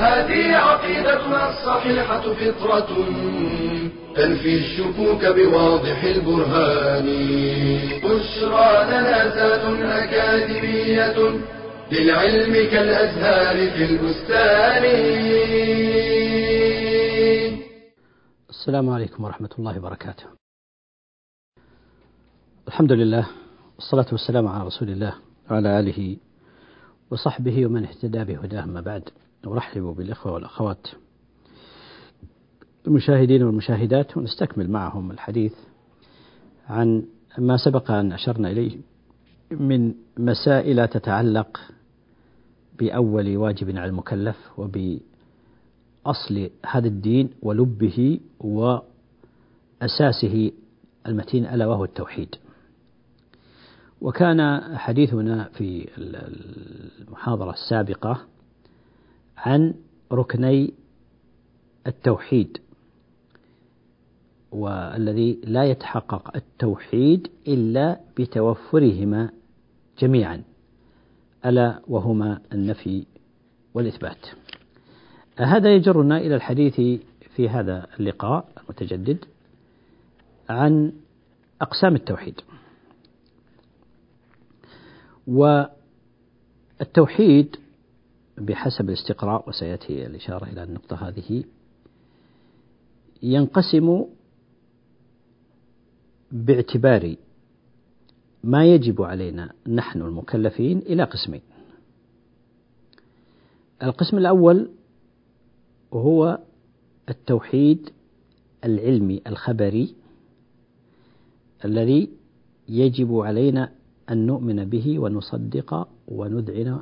هذه عقيدتنا الصحيحة فطرة تنفي الشكوك بواضح البرهان. بشرى لنا ذات أكاديمية للعلم كالأزهار في البستان. السلام عليكم ورحمة الله وبركاته. الحمد لله والصلاة والسلام على رسول الله وعلى آله وصحبه ومن اهتدى بهداه ما بعد. أرحب بالإخوة والأخوات. المشاهدين والمشاهدات ونستكمل معهم الحديث عن ما سبق أن أشرنا إليه من مسائل تتعلق بأول واجب على المكلف وبأصل هذا الدين ولبه وأساسه المتين ألا وهو التوحيد. وكان حديثنا في المحاضرة السابقة عن ركني التوحيد والذي لا يتحقق التوحيد إلا بتوفرهما جميعا ألا وهما النفي والإثبات. هذا يجرنا إلى الحديث في هذا اللقاء المتجدد عن أقسام التوحيد. والتوحيد بحسب الاستقراء وسيأتي الإشارة إلى النقطة هذه. ينقسم باعتبار ما يجب علينا نحن المكلفين إلى قسمين. القسم الأول هو التوحيد العلمي الخبري الذي يجب علينا أن نؤمن به ونصدق وندعن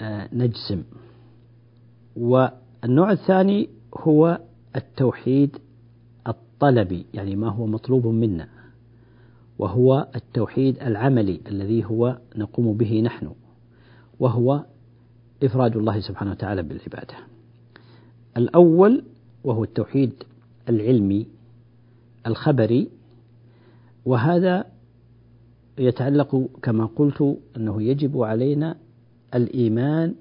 ونجزم والنوع الثاني هو التوحيد الطلبي يعني ما هو مطلوب منا وهو التوحيد العملي الذي هو نقوم به نحن وهو إفراد الله سبحانه وتعالى بالعبادة. الأول وهو التوحيد العلمي الخبري وهذا يتعلق كما قلت أنه يجب علينا الإيمان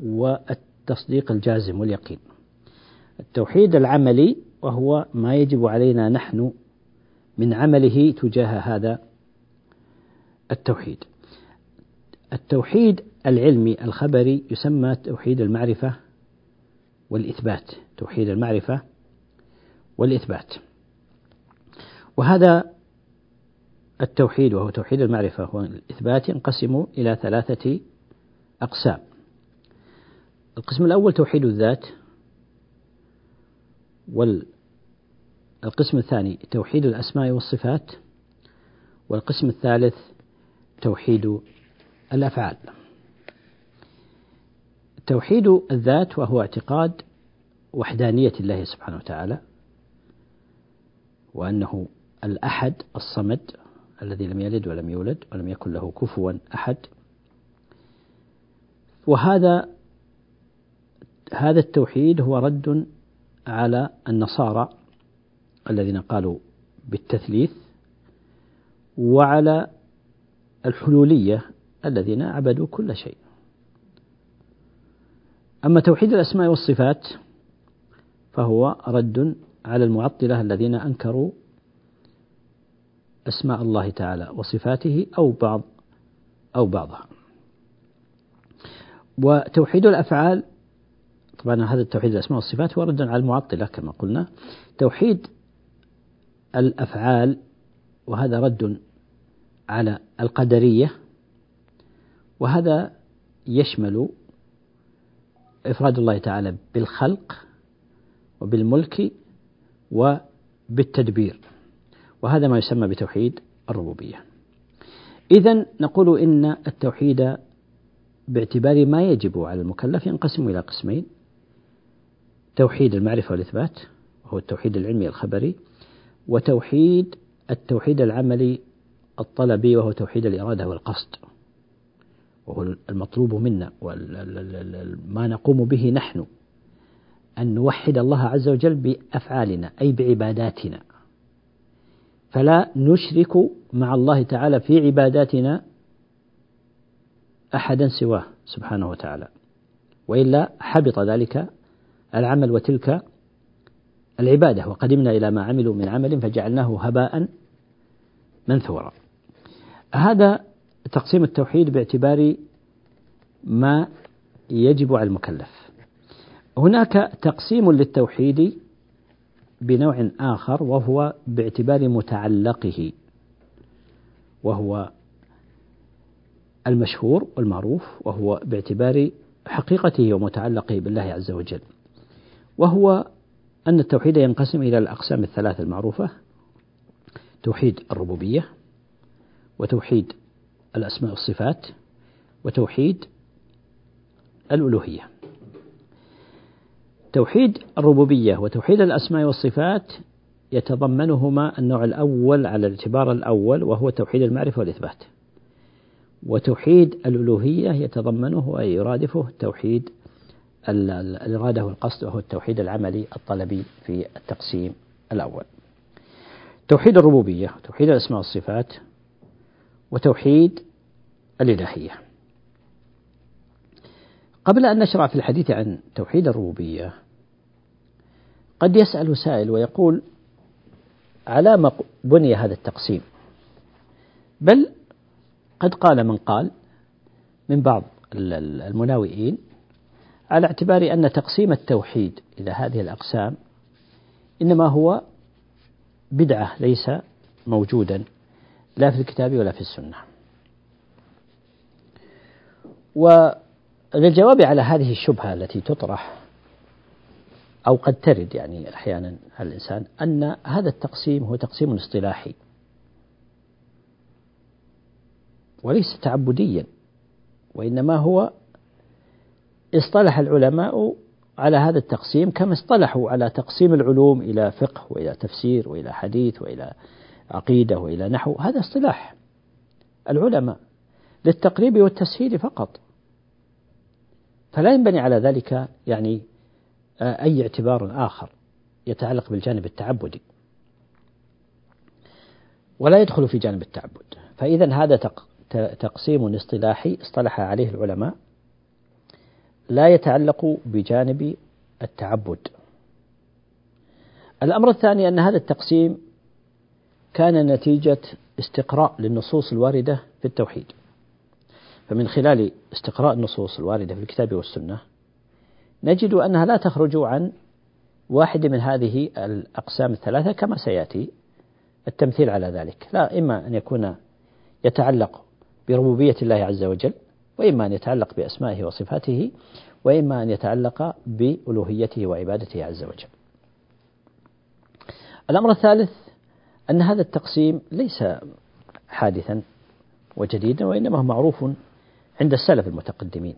والتصديق الجازم واليقين. التوحيد العملي وهو ما يجب علينا نحن من عمله تجاه هذا التوحيد. التوحيد العلمي الخبري يسمى توحيد المعرفة والإثبات. توحيد المعرفة والإثبات. وهذا التوحيد وهو توحيد المعرفة والإثبات ينقسم إلى ثلاثة أقسام. القسم الأول توحيد الذات والقسم الثاني توحيد الأسماء والصفات والقسم الثالث توحيد الأفعال. توحيد الذات وهو اعتقاد وحدانية الله سبحانه وتعالى وأنه الأحد الصمد الذي لم يلد ولم يولد ولم يكن له كفوا أحد. وهذا هذا التوحيد هو رد على النصارى الذين قالوا بالتثليث وعلى الحلولية الذين عبدوا كل شيء. أما توحيد الأسماء والصفات فهو رد على المعطلة الذين أنكروا أسماء الله تعالى وصفاته أو بعض أو بعضها. وتوحيد الأفعال طبعا هذا التوحيد الأسماء والصفات هو رد على المعطلة كما قلنا. توحيد الأفعال وهذا رد على القدرية وهذا يشمل إفراد الله تعالى بالخلق وبالملك وبالتدبير وهذا ما يسمى بتوحيد الربوبية. إذا نقول إن التوحيد باعتبار ما يجب على المكلف ينقسم إلى قسمين. توحيد المعرفة والإثبات وهو التوحيد العلمي الخبري وتوحيد التوحيد العملي الطلبي وهو توحيد الإرادة والقصد. وهو المطلوب منا وما نقوم به نحن. أن نوحد الله عز وجل بأفعالنا أي بعباداتنا. فلا نشرك مع الله تعالى في عباداتنا أحدا سواه سبحانه وتعالى. وإلا حبط ذلك العمل وتلك العبادة وقدمنا إلى ما عملوا من عمل فجعلناه هباء منثورا. هذا تقسيم التوحيد باعتبار ما يجب على المكلف. هناك تقسيم للتوحيد بنوع آخر وهو باعتبار متعلقه وهو المشهور والمعروف وهو باعتبار حقيقته ومتعلقه بالله عز وجل وهو أن التوحيد ينقسم إلى الأقسام الثلاث المعروفة توحيد الربوبية وتوحيد الأسماء والصفات وتوحيد الألوهية. توحيد الربوبية وتوحيد الأسماء والصفات يتضمنهما النوع الأول على الاعتبار الأول وهو توحيد المعرفة والإثبات. وتوحيد الألوهية يتضمنه أي يرادفه توحيد الإرادة والقصد وهو التوحيد العملي الطلبي في التقسيم الأول. توحيد الربوبية توحيد الأسماء والصفات وتوحيد الإلهية. قبل أن نشرع في الحديث عن توحيد الربوبية قد يسأل سائل ويقول على ما بني هذا التقسيم بل قد قال من قال من بعض المناوئين على اعتبار أن تقسيم التوحيد إلى هذه الأقسام إنما هو بدعة ليس موجودا لا في الكتاب ولا في السنة. وللجواب على هذه الشبهة التي تطرح أو قد ترد يعني أحيانا على الإنسان أن هذا التقسيم هو تقسيم اصطلاحي. وليس تعبديا وإنما هو اصطلح العلماء على هذا التقسيم كما اصطلحوا على تقسيم العلوم إلى فقه وإلى تفسير وإلى حديث وإلى عقيدة وإلى نحو. هذا اصطلاح العلماء للتقريب والتسهيل فقط. فلا ينبني على ذلك يعني أي اعتبار آخر يتعلق بالجانب التعبدي ولا يدخل في جانب التعبد. فإذا هذا تقسيم اصطلاحي اصطلح عليه العلماء لا يتعلق بجانب التعبد. الأمر الثاني أن هذا التقسيم كان نتيجة استقراء للنصوص الواردة في التوحيد. فمن خلال استقراء النصوص الواردة في الكتاب والسنة نجد أنها لا تخرج عن واحد من هذه الأقسام الثلاثة كما سيأتي التمثيل على ذلك. لا إما أن يكون يتعلق بربوبية الله عز وجل وإما أن يتعلق بأسمائه وصفاته وإما أن يتعلق بألوهيته وعبادته عز وجل. الأمر الثالث أن هذا التقسيم ليس حادثا وجديدا وإنما هو معروف عند السلف المتقدمين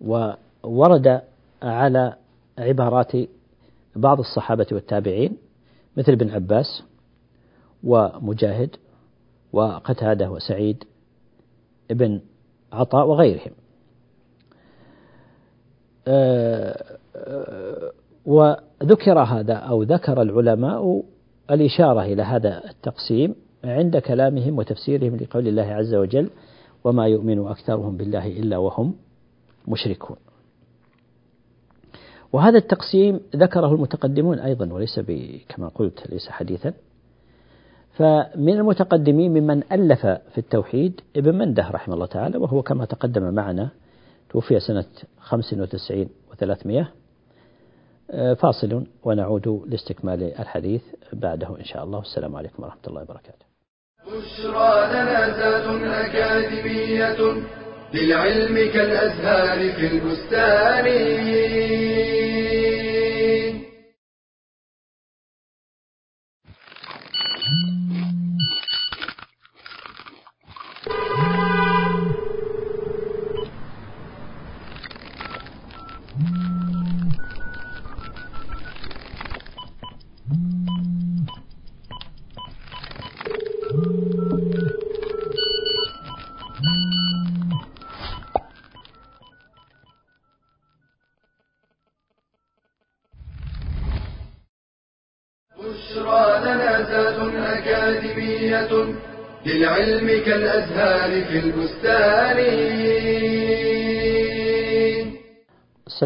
وورد على عبارات بعض الصحابة والتابعين مثل ابن عباس ومجاهد وقتادة وسعيد ابن عطاء وغيرهم. آه، آه، وذكر هذا أو ذكر العلماء الإشارة إلى هذا التقسيم عند كلامهم وتفسيرهم لقول الله عز وجل وما يؤمن أكثرهم بالله إلا وهم مشركون وهذا التقسيم ذكره المتقدمون أيضا وليس كما قلت ليس حديثا. فمن المتقدمين ممن ألف في التوحيد ابن مندة رحمه الله تعالى وهو كما تقدم معنا توفي سنة 95 و300 فاصل ونعود لاستكمال الحديث بعده إن شاء الله. والسلام عليكم ورحمة الله وبركاته. بشرى لنا أكاديمية للعلم كالأزهار في البستان.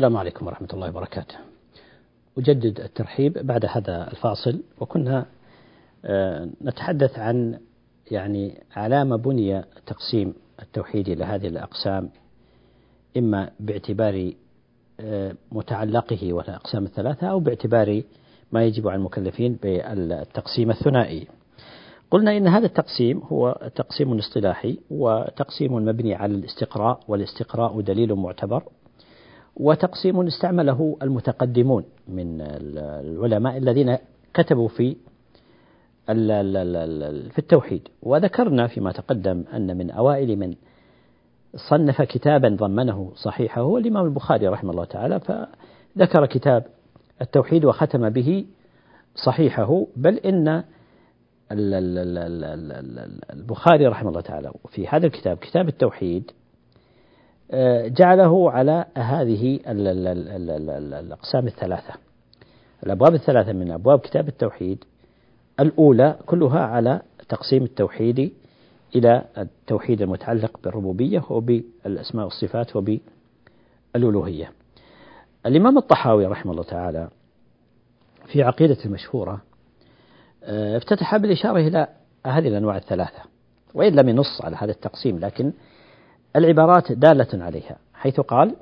السلام عليكم ورحمة الله وبركاته. أجدد الترحيب بعد هذا الفاصل وكنا آه، نتحدث عن يعني على ما بني تقسيم التوحيد إلى هذه الأقسام إما باعتبار آه، متعلقه والأقسام الثلاثة أو باعتبار ما يجب على المكلفين بالتقسيم الثنائي. قلنا إن هذا التقسيم هو تقسيم اصطلاحي وتقسيم مبني على الاستقراء والاستقراء دليل معتبر. وتقسيم استعمله المتقدمون من العلماء الذين كتبوا في في التوحيد. وذكرنا فيما تقدم أن من أوائل من صنف كتابا ضمنه صحيحه هو الإمام البخاري رحمه الله تعالى فذكر كتاب التوحيد وختم به صحيحه بل إن البخاري رحمه الله تعالى في هذا الكتاب كتاب التوحيد جعله على هذه الأقسام الثلاثة. الأبواب الثلاثة من أبواب كتاب التوحيد الأولى كلها على تقسيم التوحيد إلى التوحيد المتعلق بالربوبية وبالأسماء والصفات وبالألوهية. الإمام الطحاوي رحمه الله تعالى في عقيدة المشهورة آه، افتتح بالإشارة إلى هذه الأنواع الثلاثة وإن لم ينص على هذا التقسيم لكن العبارات دالة عليها حيث قال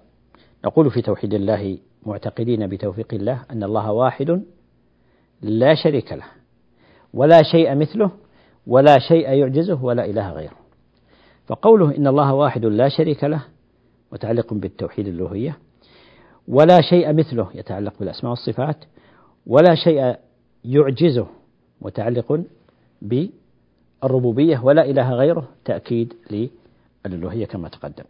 نقول في توحيد الله معتقدين بتوفيق الله أن الله واحد لا شريك له ولا شيء مثله ولا شيء يعجزه ولا إله غيره. فقوله إن الله واحد لا شريك له متعلق بالتوحيد الألوهية ولا شيء مثله يتعلق بالأسماء والصفات ولا شيء يعجزه متعلق بالربوبية ولا إله غيره تأكيد للألوهية كما تقدم.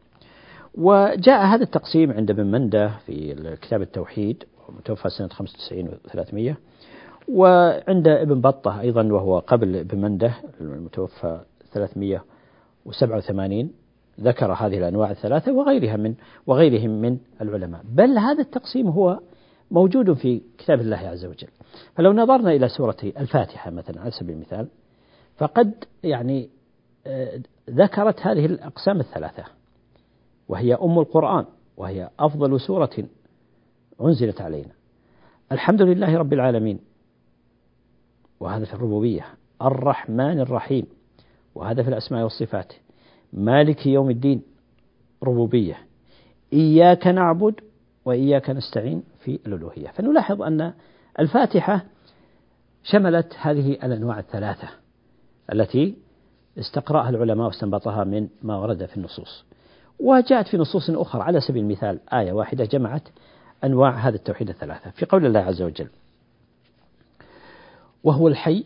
وجاء هذا التقسيم عند ابن منده في كتاب التوحيد متوفى سنة 95 و300 وعند ابن بطة أيضا وهو قبل ابن منده المتوفى 387 ذكر هذه الأنواع الثلاثة وغيرها من وغيرهم من العلماء. بل هذا التقسيم هو موجود في كتاب الله عز وجل. فلو نظرنا إلى سورة الفاتحة مثلا على سبيل المثال فقد يعني آه، ذكرت هذه الأقسام الثلاثة وهي أم القرآن وهي أفضل سورة أنزلت علينا. الحمد لله رب العالمين. وهذا في الربوبية. الرحمن الرحيم. وهذا في الأسماء والصفات. مالك يوم الدين. ربوبية. إياك نعبد وإياك نستعين في الألوهية. فنلاحظ أن الفاتحة شملت هذه الأنواع الثلاثة التي استقرأها العلماء واستنبطها من ما ورد في النصوص. وجاءت في نصوص أخرى على سبيل المثال آية واحدة جمعت أنواع هذا التوحيد الثلاثة. في قول الله عز وجل وهو الحي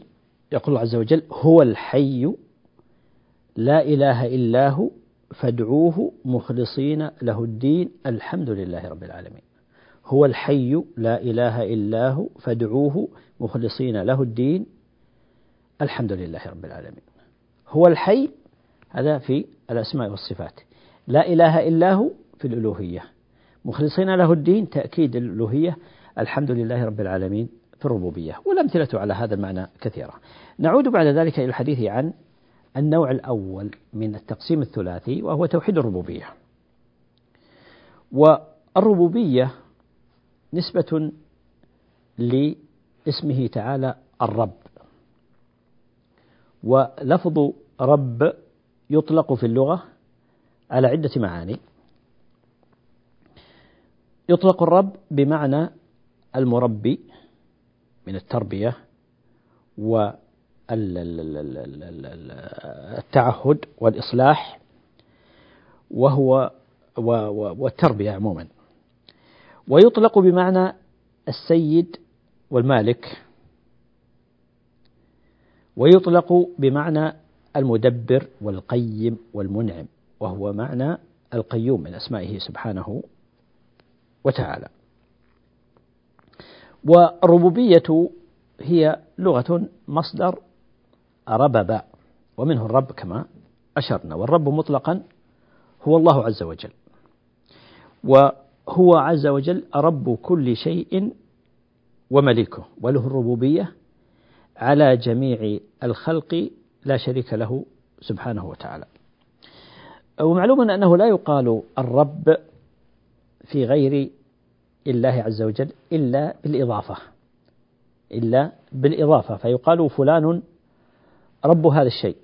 يقول الله عز وجل هو الحي لا إله إلا هو فادعوه مخلصين له الدين الحمد لله رب العالمين. هو الحي لا إله إلا هو فادعوه مخلصين له الدين الحمد لله رب العالمين. هو الحي هذا في الأسماء والصفات. لا إله إلا هو في الألوهية. مخلصين له الدين تأكيد الألوهية. الحمد لله رب العالمين في الربوبية. والأمثلة على هذا المعنى كثيرة. نعود بعد ذلك إلى الحديث عن النوع الأول من التقسيم الثلاثي وهو توحيد الربوبية. والربوبية نسبة لاسمه تعالى الرب. ولفظ رب يطلق في اللغة على عدة معاني. يطلق الرب بمعنى المربي من التربية والتعهد والإصلاح وهو والتربية عموما. ويطلق بمعنى السيد والمالك ويطلق بمعنى المدبر والقيم والمنعم وهو معنى القيوم من أسمائه سبحانه وتعالى. والربوبية هي لغة مصدر ربب ومنه الرب كما أشرنا والرب مطلقا هو الله عز وجل. وهو عز وجل رب كل شيء ومليكه وله الربوبية على جميع الخلق لا شريك له سبحانه وتعالى. ومعلوم أنه لا يقال الرب في غير الله عز وجل إلا بالإضافة إلا بالإضافة فيقال فلان رب هذا الشيء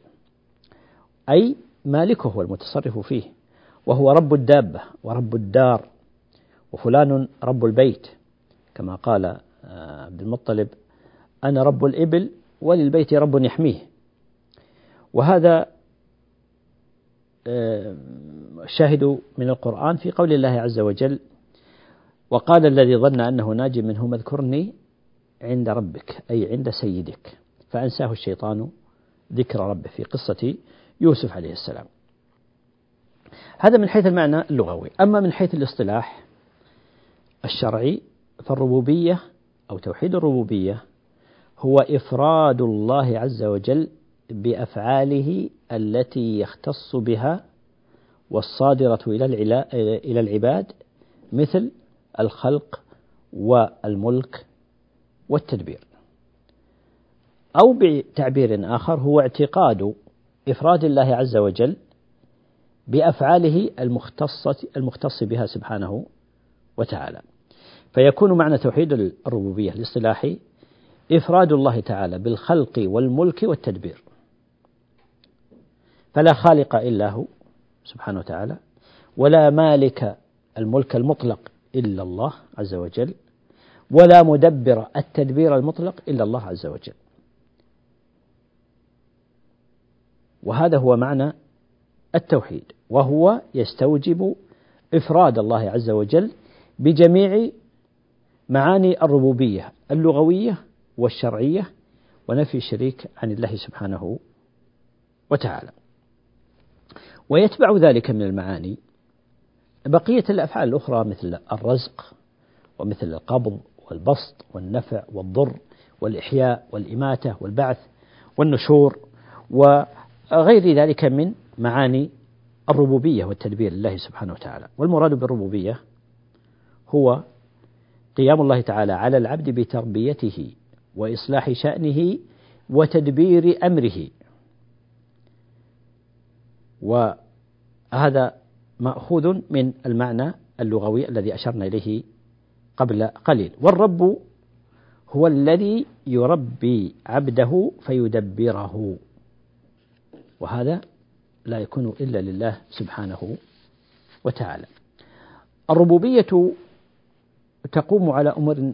أي مالكه هو المتصرف فيه وهو رب الدابة ورب الدار وفلان رب البيت كما قال آه، عبد المطلب أنا رب الإبل وللبيت رب يحميه. وهذا آه، من القرآن في قول الله عز وجل وقال الذي ظن أنه ناج منهم اذكرني عند ربك أي عند سيدك. فأنساه الشيطان ذكر ربه في قصة يوسف عليه السلام. هذا من حيث المعنى اللغوي. أما من حيث الاصطلاح الشرعي فالربوبية أو توحيد الربوبية هو إفراد الله عز وجل بأفعاله التي يختص بها والصادرة إلى العباد مثل الخلق والملك والتدبير. أو بتعبير آخر هو اعتقاد إفراد الله عز وجل بأفعاله المختصة المختص بها سبحانه وتعالى. فيكون معنى توحيد الربوبية الاصطلاحي إفراد الله تعالى بالخلق والملك والتدبير. فلا خالق إلا هو سبحانه وتعالى ولا مالك الملك المطلق إلا الله عز وجل ولا مدبر التدبير المطلق إلا الله عز وجل. وهذا هو معنى التوحيد وهو يستوجب إفراد الله عز وجل بجميع معاني الربوبية اللغوية والشرعية ونفي الشريك عن الله سبحانه وتعالى. ويتبع ذلك من المعاني. بقية الأفعال الأخرى مثل الرزق ومثل القبض والبسط والنفع والضر والإحياء والإماتة والبعث والنشور وغير ذلك من معاني الربوبية والتدبير لله سبحانه وتعالى. والمراد بالربوبية هو قيام الله تعالى على العبد بتربيته وإصلاح شأنه وتدبير أمره. وهذا مأخوذ من المعنى اللغوي الذي أشرنا إليه قبل قليل. والرب هو الذي يربي عبده فيدبره. وهذا لا يكون إلا لله سبحانه وتعالى. الربوبية تقوم على أمور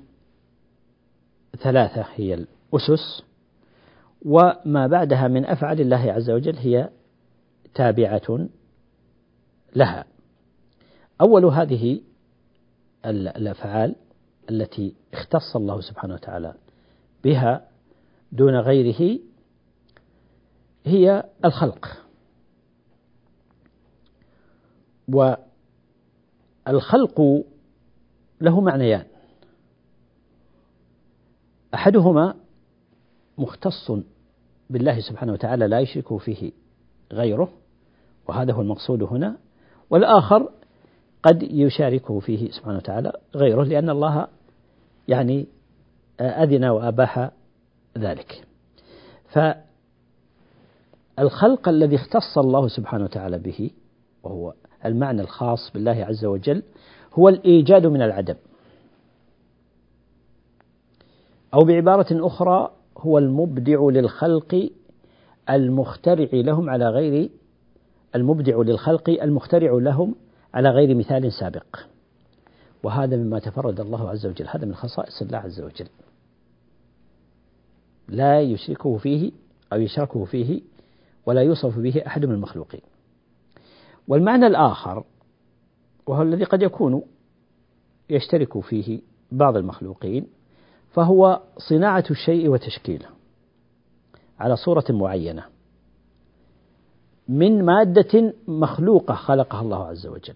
ثلاثة هي الأسس وما بعدها من أفعال الله عز وجل هي تابعة لها. أول هذه الأفعال التي اختص الله سبحانه وتعالى بها دون غيره هي الخلق. والخلق له معنيان. أحدهما مختص بالله سبحانه وتعالى لا يشرك فيه غيره وهذا هو المقصود هنا. والآخر قد يشاركه فيه سبحانه وتعالى غيره لأن الله يعني أذن وأباح ذلك. فالخلق الذي اختص الله سبحانه وتعالى به وهو المعنى الخاص بالله عز وجل هو الإيجاد من العدم. أو بعبارة أخرى هو المبدع للخلق المخترع لهم على غير المبدع للخلق المخترع لهم على غير مثال سابق. وهذا مما تفرد الله عز وجل. هذا من خصائص الله عز وجل. لا يشركه فيه أو يشركه فيه ولا يوصف به أحد من المخلوقين. والمعنى الآخر وهو الذي قد يكون يشترك فيه بعض المخلوقين فهو صناعة الشيء وتشكيله. على صورة معينة. من مادة مخلوقة خلقها الله عز وجل.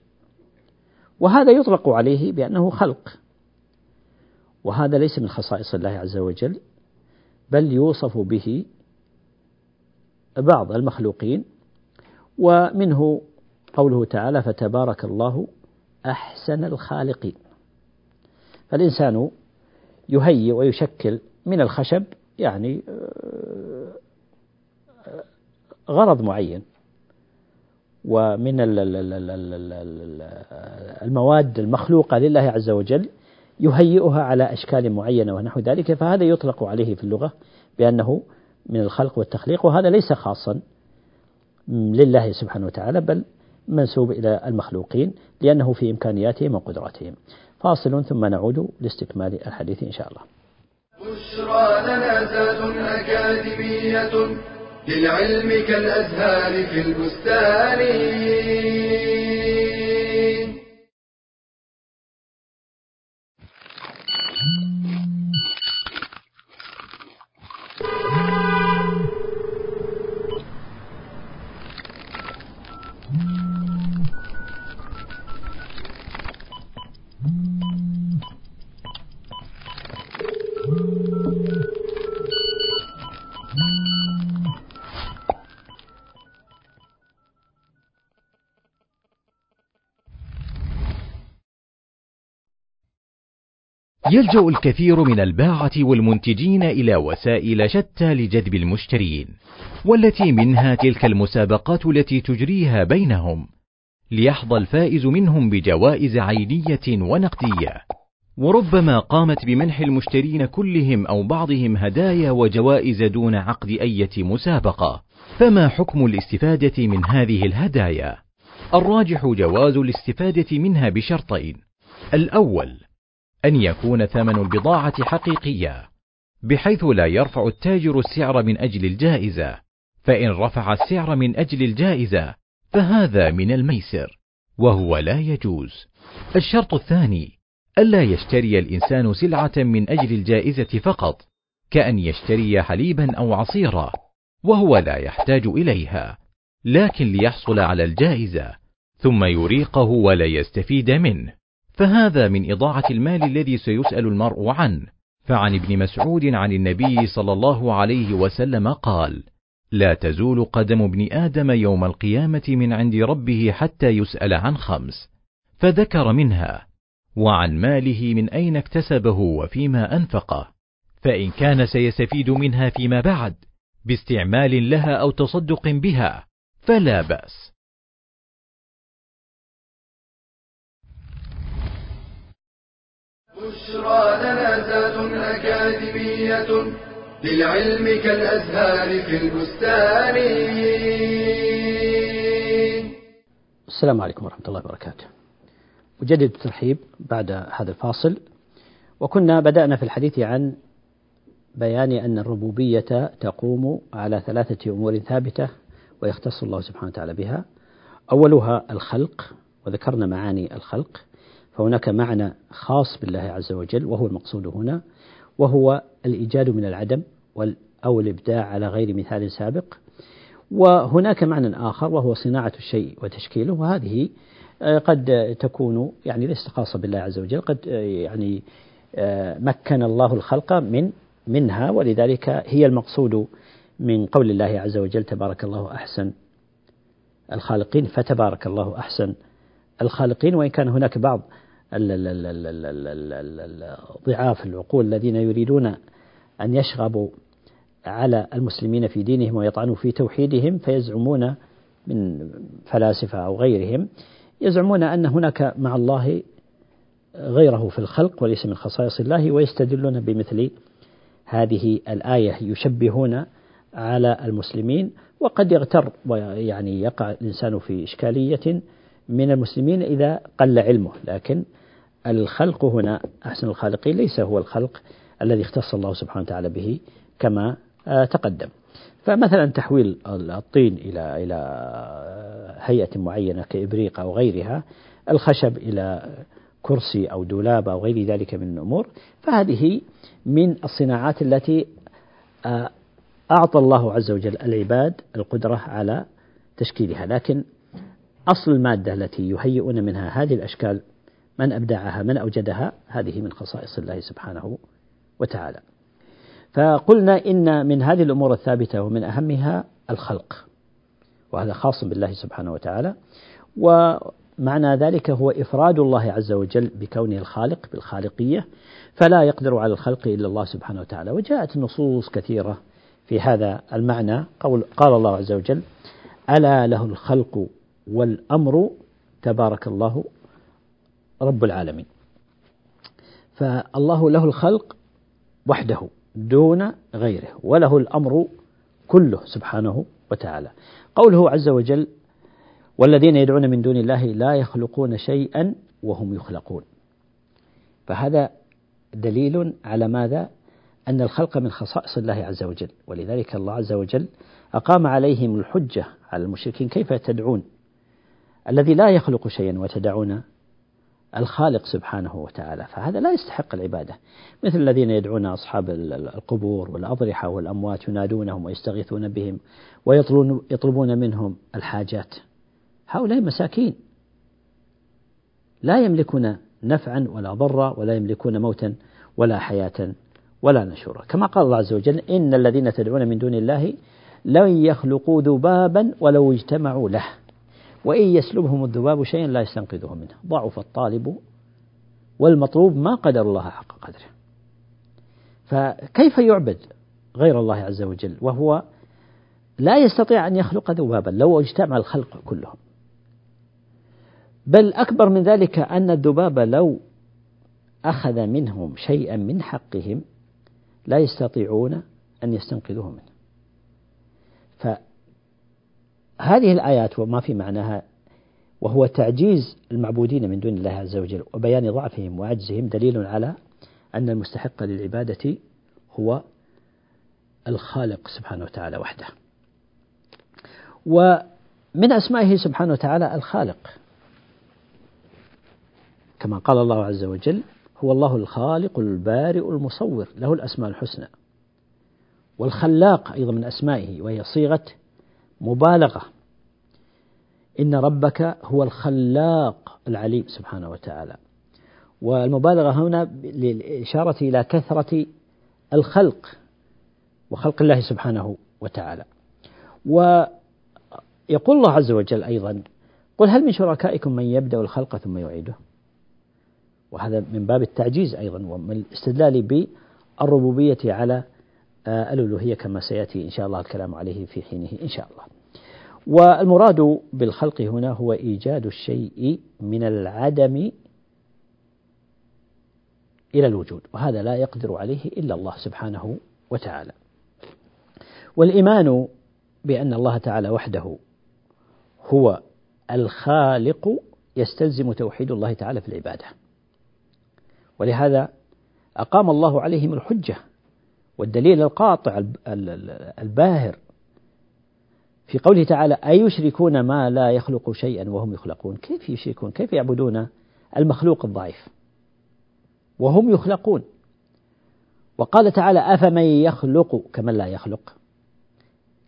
وهذا يطلق عليه بأنه خلق. وهذا ليس من خصائص الله عز وجل بل يوصف به بعض المخلوقين. ومنه قوله تعالى فتبارك الله أحسن الخالقين فالإنسان يهيئ ويشكل من الخشب يعني غرض معين. ومن المواد المخلوقة لله عز وجل يهيئها على أشكال معينة ونحو ذلك فهذا يطلق عليه في اللغة بأنه من الخلق والتخليق وهذا ليس خاصا لله سبحانه وتعالى بل منسوب إلى المخلوقين لأنه في إمكانياتهم وقدراتهم. فاصل ثم نعود لاستكمال الحديث إن شاء الله. بشرى لنا أكاديمية للعلم كالأزهار في البستان. يلجأ الكثير من الباعة والمنتجين إلى وسائل شتى لجذب المشترين والتي منها تلك المسابقات التي تجريها بينهم ليحظى الفائز منهم بجوائز عينية ونقدية. وربما قامت بمنح المشترين كلهم أو بعضهم هدايا وجوائز دون عقد إيه مسابقة. فما حكم الاستفادة من هذه الهدايا؟ الراجح جواز الاستفادة منها بشرطين. الأول أن يكون ثمن البضاعة حقيقيا بحيث لا يرفع التاجر السعر من أجل الجائزة. فإن رفع السعر من أجل الجائزة فهذا من الميسر وهو لا يجوز. الشرط الثاني ألا يشتري الإنسان سلعة من أجل الجائزة فقط كأن يشتري حليبا أو عصيرا وهو لا يحتاج إليها لكن ليحصل على الجائزة ثم يريقه ولا يستفيد منه. فهذا من إضاعة المال الذي سيسأل المرء عنه. فعن ابن مسعود عن النبي صلى الله عليه وسلم قال لا تزول قدم ابن آدم يوم القيامة من عند ربه حتى يسأل عن خمس. فذكر منها وعن ماله من أين اكتسبه وفيما أنفقه فإن كان سيستفيد منها فيما بعد باستعمال لها أو تصدق بها فلا بأس. بشرى لنا ذات أكاديمية للعلم كالأزهار في البستان. السلام عليكم ورحمة الله وبركاته. أجدد الترحيب بعد هذا الفاصل. وكنا بدأنا في الحديث عن بيان أن الربوبية تقوم على ثلاثة أمور ثابتة ويختص الله سبحانه وتعالى بها. أولها الخلق وذكرنا معاني الخلق. فهناك معنى خاص بالله عز وجل وهو المقصود هنا وهو الإيجاد من العدم أو الإبداع على غير مثال سابق. وهناك معنى آخر وهو صناعة الشيء وتشكيله وهذه آه، قد تكون يعني ليست خاصة بالله عز وجل قد آه، يعني آه، مكن الله الخلق من منها ولذلك هي المقصود من قول الله عز وجل تبارك الله أحسن الخالقين فتبارك الله أحسن الخالقين. وإن كان هناك بعض ضعاف العقول الذين يريدون أن يشغبوا على المسلمين في دينهم ويطعنوا في توحيدهم فيزعمون من فلاسفة أو غيرهم يزعمون أن هناك مع الله غيره في الخلق وليس من خصائص الله ويستدلون بمثل هذه الآية يشبهون على المسلمين وقد يغتر ويعني يقع الإنسان في إشكالية من المسلمين إذا قل علمه. لكن الخلق هنا أحسن الخالقين ليس هو الخلق الذي اختص الله سبحانه وتعالى به كما آه، تقدم. فمثلا تحويل الطين إلى إلى هيئة معينة كإبريق أو غيرها الخشب إلى كرسي أو دولاب أو غير ذلك من الأمور فهذه من الصناعات التي آه، أعطى الله عز وجل العباد القدرة على تشكيلها. لكن أصل المادة التي يهيئون منها هذه الأشكال من أبدعها من أوجدها هذه من خصائص الله سبحانه وتعالى. فقلنا إن من هذه الأمور الثابتة ومن أهمها الخلق وهذا خاص بالله سبحانه وتعالى. معنى ذلك هو إفراد الله عز وجل بكونه الخالق بالخالقية فلا يقدر على الخلق إلا الله سبحانه وتعالى. وجاءت نصوص كثيرة في هذا المعنى. قول قال الله عز وجل ألا له الخلق والأمر تبارك الله رب العالمين. فالله له الخلق وحده دون غيره وله الأمر كله سبحانه وتعالى. قوله عز وجل والذين يدعون من دون الله لا يخلقون شيئا وهم يخلقون. فهذا دليل على ماذا؟ أن الخلق من خصائص الله عز وجل. ولذلك الله عز وجل أقام عليهم الحجة على المشركين كيف تدعون الذي لا يخلق شيئا وتدعون الخالق سبحانه وتعالى فهذا لا يستحق العبادة. مثل الذين يدعون أصحاب القبور والأضرحة والأموات ينادونهم ويستغيثون بهم ويطلبون منهم الحاجات. هؤلاء مساكين. لا يملكون نفعا ولا ضرا ولا يملكون موتا ولا حياة ولا نشورا. كما قال الله عز وجل إن الذين تدعون من دون الله لن يخلقوا ذبابا ولو اجتمعوا له. وإن يسلبهم الذباب شيئا لا يستنقذه منه. ضعف الطالب والمطلوب ما قدر الله حق قدره. فكيف يعبد غير الله عز وجل وهو لا يستطيع أن يخلق ذبابا لو اجتمع الخلق كلهم؟ بل أكبر من ذلك أن الذباب لو أخذ منهم شيئا من حقهم لا يستطيعون أن يستنقذوه منه. فهذه الآيات وما في معناها وهو تعجيز المعبودين من دون الله عز وجل وبيان ضعفهم وعجزهم دليل على أن المستحق للعبادة هو الخالق سبحانه وتعالى وحده. ومن أسمائه سبحانه وتعالى الخالق. كما قال الله عز وجل هو الله الخالق البارئ المصور له الأسماء الحسنى والخلاق أيضا من أسمائه وهي صيغة مبالغة. إن ربك هو الخلاق العليم سبحانه وتعالى. والمبالغة هنا للإشارة إلى كثرة الخلق وخلق الله سبحانه وتعالى. ويقول الله عز وجل أيضا قل هل من شركائكم من يبدأ الخلق ثم يعيده؟ وهذا من باب التعجيز أيضا ومن الاستدلال بالربوبية على الألوهية كما سيأتي إن شاء الله الكلام عليه في حينه إن شاء الله. والمراد بالخلق هنا هو إيجاد الشيء من العدم إلى الوجود وهذا لا يقدر عليه إلا الله سبحانه وتعالى. والإيمان بأن الله تعالى وحده هو الخالق يستلزم توحيد الله تعالى في العبادة. ولهذا أقام الله عليهم الحجة والدليل القاطع الباهر في قوله تعالى أيشركون ما لا يخلق شيئا وهم يخلقون؟ كيف يشركون؟ كيف يعبدون المخلوق الضعيف؟ وهم يخلقون. وقال تعالى أفمن يخلق كمن لا يخلق؟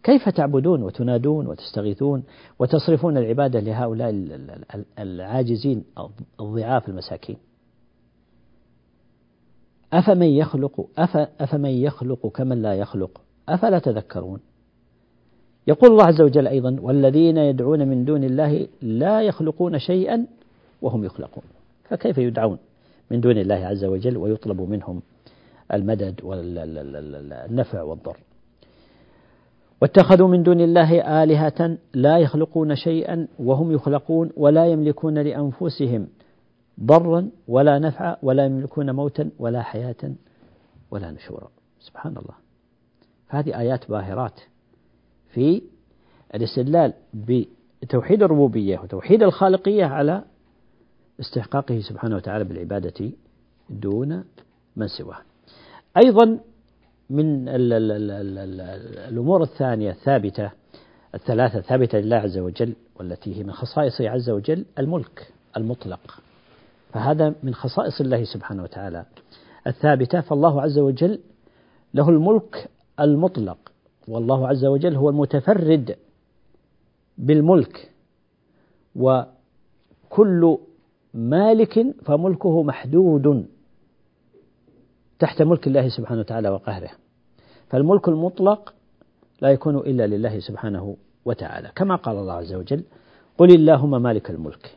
كيف تعبدون وتنادون وتستغيثون وتصرفون العبادة لهؤلاء العاجزين الضعاف المساكين؟ أفمن يخلق أف أفمن يخلق كمن لا يخلق؟ أفلا تذكرون؟ يقول الله عز وجل أيضا والذين يدعون من دون الله لا يخلقون شيئا وهم يخلقون. فكيف يدعون من دون الله عز وجل ويطلب منهم المدد والنفع والضر؟ واتخذوا من دون الله آلهة لا يخلقون شيئا وهم يخلقون ولا يملكون لأنفسهم ضرا ولا نفعا ولا يملكون موتا ولا حياة ولا نشورا. سبحان الله هذه آيات باهرات في الاستدلال بتوحيد الربوبية وتوحيد الخالقية على استحقاقه سبحانه وتعالى بالعبادة دون من سواه. أيضا من الأمور الثانية الثابتة الثلاثة الثابتة لله عز وجل والتي هي من خصائصه عز وجل الملك المطلق. فهذا من خصائص الله سبحانه وتعالى. الثابتة فالله عز وجل له الملك المطلق. والله عز وجل هو المتفرد بالملك. وكل مالك فملكه محدود تحت ملك الله سبحانه وتعالى وقهره. فالملك المطلق لا يكون إلا لله سبحانه وتعالى كما قال الله عز وجل قل اللهم مالك الملك.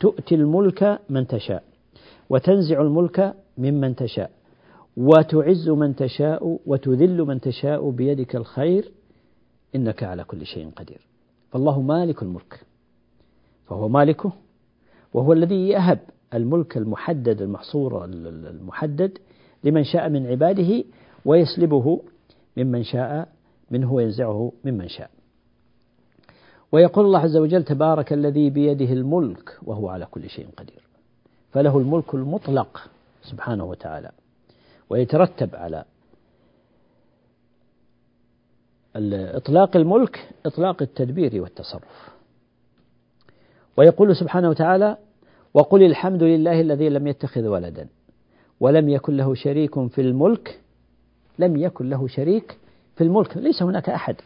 تؤتي الملك من تشاء وتنزع الملك ممن تشاء وتعز من تشاء وتذل من تشاء بيدك الخير إنك على كل شيء قدير. فالله مالك الملك فهو مالكه وهو الذي يهب الملك المحدد المحصور المحدد لمن شاء من عباده ويسلبه ممن شاء منه وينزعه ممن شاء. ويقول الله عز وجل تبارك الذي بيده الملك وهو على كل شيء قدير. فله الملك المطلق سبحانه وتعالى ويترتب على إطلاق الملك إطلاق التدبير والتصرف. ويقول سبحانه وتعالى وقل الحمد لله الذي لم يتخذ ولدا ولم يكن له شريك في الملك لم يكن له شريك في الملك ليس هناك أحد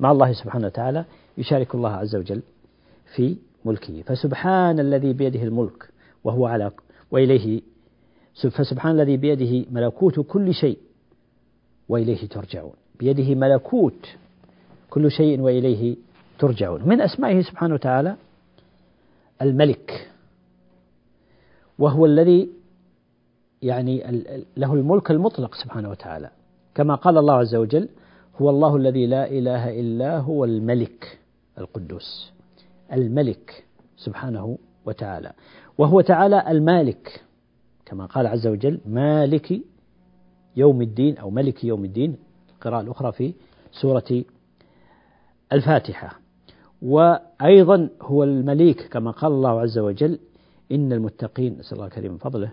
مع الله سبحانه وتعالى يشارك الله عز وجل في ملكه. فسبحان الذي بيده الملك وهو على وإليه فسبحان الذي بيده ملكوت كل شيء وإليه ترجعون. بيده ملكوت كل شيء وإليه ترجعون. من أسمائه سبحانه وتعالى الملك وهو الذي يعني له الملك المطلق سبحانه وتعالى. كما قال الله عز وجل هو الله الذي لا إله إلا هو الملك. القدوس الملك سبحانه وتعالى. وهو تعالى المالك كما قال عز وجل مالك يوم الدين أو ملك يوم الدين القراءة الأخرى في سورة الفاتحة. وأيضا هو المليك كما قال الله عز وجل إن المتقين نسأل الله الكريم من فضله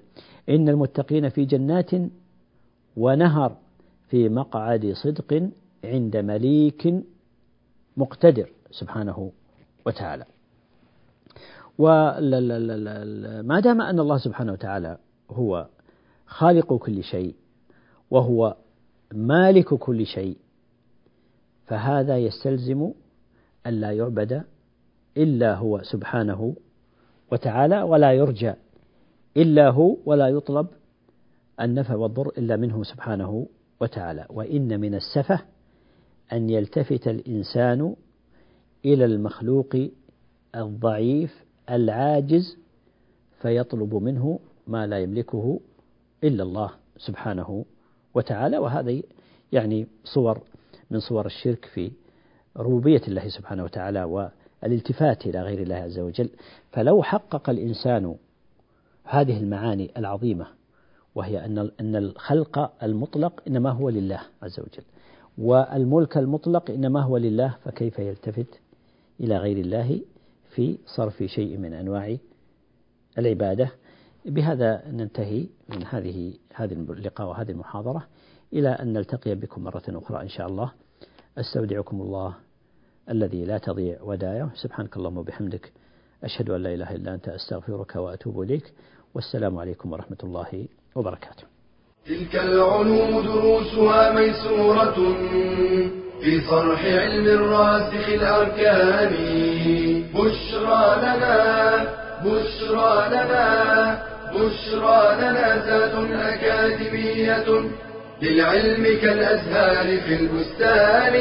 إن المتقين في جنات ونهر في مقعد صدق عند مليك مقتدر. سبحانه وتعالى. وما دام أن الله سبحانه وتعالى هو خالق كل شيء وهو مالك كل شيء فهذا يستلزم أن لا يعبد إلا هو سبحانه وتعالى ولا يرجى إلا هو ولا يطلب النفع والضر إلا منه سبحانه وتعالى. وإن من السفة أن يلتفت الإنسان إلى المخلوق الضعيف العاجز فيطلب منه ما لا يملكه إلا الله سبحانه وتعالى. وهذا يعني صور من صور الشرك في ربوبية الله سبحانه وتعالى والالتفات إلى غير الله عز وجل. فلو حقق الإنسان هذه المعاني العظيمة وهي أن أن الخلق المطلق إنما هو لله عز وجل والملك المطلق إنما هو لله فكيف يلتفت إلى غير الله في صرف شيء من أنواع العبادة. بهذا ننتهي من هذه هذه اللقاء وهذه المحاضرة إلى أن نلتقي بكم مرة أخرى إن شاء الله. أستودعكم الله الذي لا تضيع ودائعه سبحانك اللهم وبحمدك. أشهد أن لا إله إلا أنت. أستغفرك وأتوب إليك. والسلام عليكم ورحمة الله وبركاته. تلك العلوم دروسها ميسورة. في صرح علم الراسخ الأركان. بشرى لنا بشرى لنا بشرى لنا ذات أكاديمية للعلم كالأزهار في البستان.